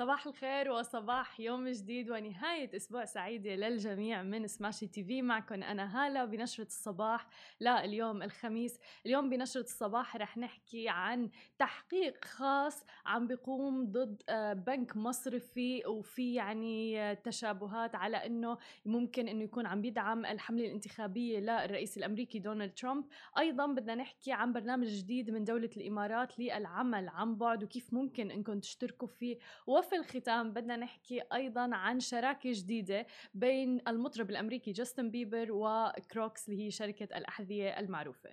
صباح الخير وصباح يوم جديد ونهاية أسبوع سعيدة للجميع من سماشي تي في. معكم أنا هالة بنشرة الصباح لليوم الخميس. اليوم بنشرة الصباح رح نحكي عن تحقيق خاص عم بيقوم ضد آه، بنك مصرفي وفي يعني آه، تشابهات على أنه ممكن أنه يكون عم بيدعم الحملة الانتخابية للرئيس الأمريكي دونالد ترامب. أيضا بدنا نحكي عن برنامج جديد من دولة الإمارات للعمل عن بعد وكيف ممكن أنكم تشتركوا فيه. وفي الختام بدنا نحكي أيضا عن شراكة جديدة بين المطرب الأمريكي جاستن بيبر وكروكس اللي هي شركة الأحذية المعروفة.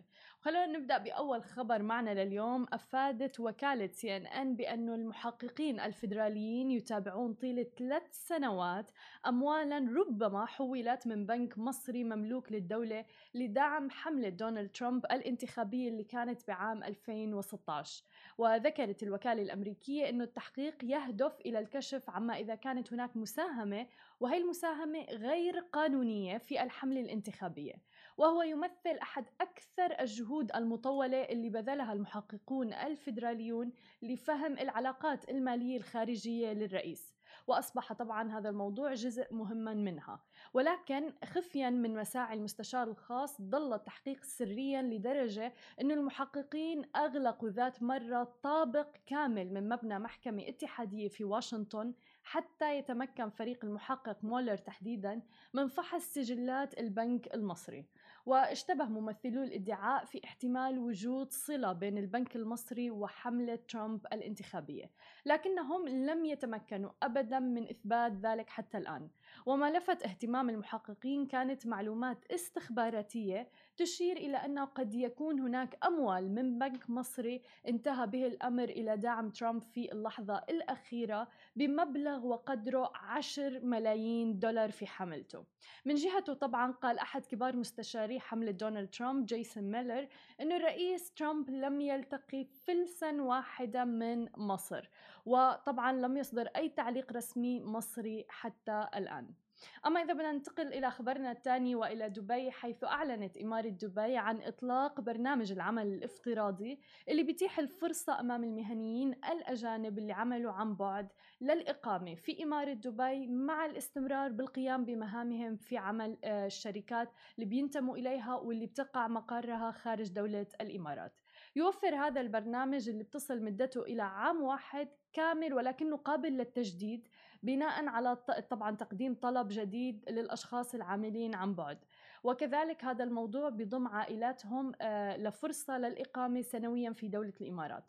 خلونا نبدأ بأول خبر معنا لليوم. أفادت وكالة سي ان ان بأنه المحققين الفيدراليين يتابعون طيلة ثلاث سنوات أموالا ربما حولت من بنك مصري مملوك للدولة لدعم حملة دونالد ترامب الانتخابية اللي كانت بعام 2016 وذكرت الوكالة الأمريكية أنه التحقيق يهدف إلى الكشف عما إذا كانت هناك مساهمة وهي المساهمة غير قانونية في الحملة الانتخابية وهو يمثل أحد أكثر الجهود المطولة اللي بذلها المحققون الفيدراليون لفهم العلاقات المالية الخارجية للرئيس. وأصبح طبعا هذا الموضوع جزء مهما منها. ولكن خفيا من مساعي المستشار الخاص ظل التحقيق سريا لدرجة أن المحققين أغلقوا ذات مرة طابق كامل من مبنى محكمة اتحادية في واشنطن حتى يتمكن فريق المحقق مولر تحديدا من فحص سجلات البنك المصري. واشتبه ممثلو الادعاء في احتمال وجود صلة بين البنك المصري وحملة ترامب الانتخابية لكنهم لم يتمكنوا أبدا من إثبات ذلك حتى الآن. وما لفت اهتمام المحققين كانت معلومات استخباراتية تشير إلى أنه قد يكون هناك أموال من بنك مصري انتهى به الأمر إلى دعم ترامب في اللحظة الأخيرة بمبلغ وقدره 10 ملايين دولار في حملته. من جهته طبعا قال أحد كبار مستشاري حملة دونالد ترامب جيسون ميلر أن الرئيس ترامب لم يلتقي فلسا واحدة من مصر وطبعا لم يصدر أي تعليق رسمي مصري حتى الآن. أما إذا بدنا ننتقل إلى خبرنا الثاني وإلى دبي حيث أعلنت إمارة دبي عن إطلاق برنامج العمل الافتراضي اللي بيتيح الفرصة أمام المهنيين الأجانب اللي عملوا عن بعد للإقامة في إمارة دبي مع الاستمرار بالقيام بمهامهم في عمل آه، الشركات اللي بينتموا إليها واللي بتقع مقرها خارج دولة الإمارات. يوفر هذا البرنامج اللي بتصل مدته إلى عام واحد كامل ولكنه قابل للتجديد بناء على طبعا تقديم طلب جديد للأشخاص العاملين عن بعد. وكذلك هذا الموضوع بضم عائلاتهم آه، لفرصة للإقامة سنويا في دولة الإمارات.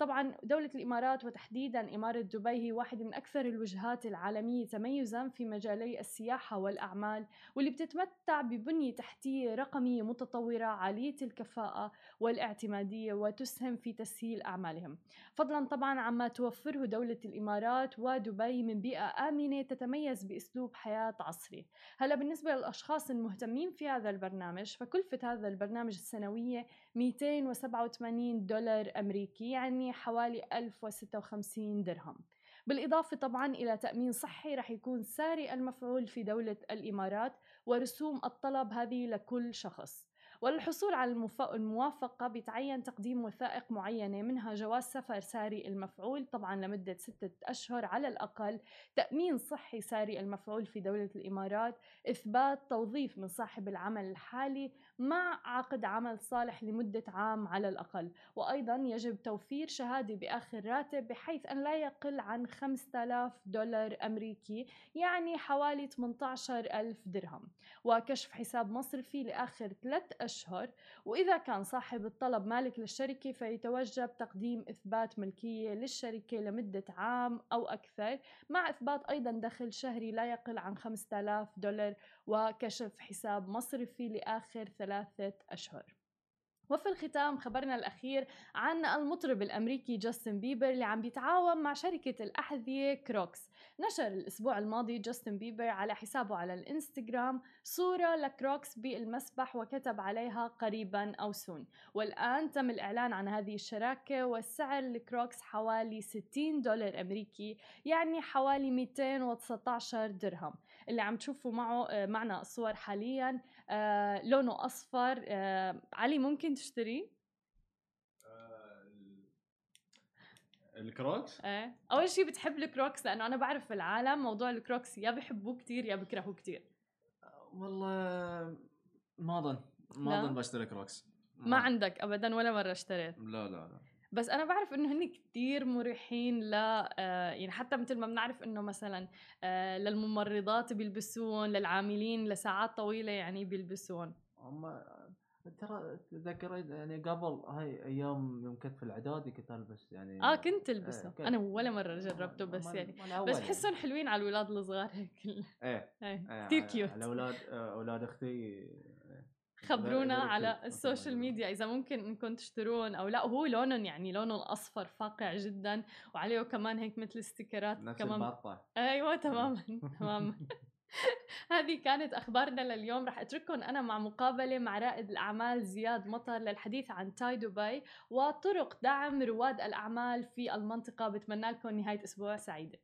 طبعا دولة الإمارات وتحديدا إمارة دبي هي واحدة من أكثر الوجهات العالمية تميزا في مجالي السياحة والأعمال واللي بتتمتع ببنية تحتية رقمية متطورة عالية الكفاءة والاعتمادية وتسهم في تسهيل أعمالهم. فضلا طبعا عما توفره دولة الإمارات ودبي من بيئة آمنة تتميز بأسلوب حياة عصري. هلا بالنسبة للأشخاص المهتمين في هذا البرنامج فكلفة هذا البرنامج السنوية 287 دولار أمريكي يعني حوالي 1056 درهم. بالإضافة طبعا إلى تأمين صحي رح يكون ساري المفعول في دولة الإمارات ورسوم الطلب هذه لكل شخص. وللحصول على الموافقة بيتعين تقديم وثائق معينة منها جواز سفر ساري المفعول طبعا لمدة ستة أشهر على الأقل تأمين صحي ساري المفعول في دولة الإمارات إثبات توظيف من صاحب العمل الحالي مع عقد عمل صالح لمدة عام على الأقل. وأيضا يجب توفير شهادة بآخر راتب بحيث أن لا يقل عن 5000 دولار أمريكي يعني حوالي 18 ألف درهم. وكشف حساب مصرفي لآخر ثلاث أشهر وإذا كان صاحب الطلب مالك للشركة فيتوجب تقديم إثبات ملكية للشركة لمدة عام أو أكثر مع إثبات أيضا دخل شهري لا يقل عن 5000 دولار وكشف حساب مصرفي لآخر ثلاثة أشهر. وفي الختام خبرنا الأخير عن المطرب الأمريكي جاستن بيبر اللي عم بيتعاون مع شركة الأحذية كروكس. نشر الأسبوع الماضي جاستن بيبر على حسابه على الإنستغرام صورة لكروكس بالمسبح وكتب عليها قريبا أو soon. والآن تم الإعلان عن هذه الشراكة والسعر الكروكس حوالي 60 دولار أمريكي يعني حوالي 219 درهم. اللي عم تشوفوا معه آه، معنا الصور حاليا. آه لونه أصفر آه علي ممكن تشتري الكروكس؟ إيه أول شيء بتحب الكروكس لأنه أنا بعرف في العالم موضوع الكروكس يا بحبوه كتير يا بكرهوه كتير. والله ما أظن؟ ما أظن بشتري كروكس. ما عندك ابدا ولا مرة اشتريت. لا لا لا. بس أنا بعرف إنه هن كتير مريحين ل آه، يعني حتى مثل ما بنعرف إنه مثلا آه، للممرضات بيلبسون للعاملين لساعات طويلة يعني بيلبسون هم ترى تذكر يعني قبل هاي أيام يوم كنت في الأعدادي كنت ألبس يعني آه كنت ألبسه كنت. أنا ولا مرة جربته بس ما- يعني ما الأول بس يعني. حسهم حلوين على الأولاد الصغار هيك إيه إيه، إيه، على- cute على أولاد آه، أولاد أختي خبرونا. على السوشيال. ميديا. إذا ممكن إنكم تشترون أو لا هو لونهم يعني لونه الاصفر فاقع جدا وعليه كمان هيك مثل stickerات نفس كمان. أيوه تماما تماما. هذه كانت أخبارنا لليوم. رح أترككم أنا مع مقابلة مع رائد الأعمال زياد مطر للحديث عن TiE دبي وطرق دعم رواد الأعمال في المنطقة. بتمنى لكم نهاية أسبوع سعيدة.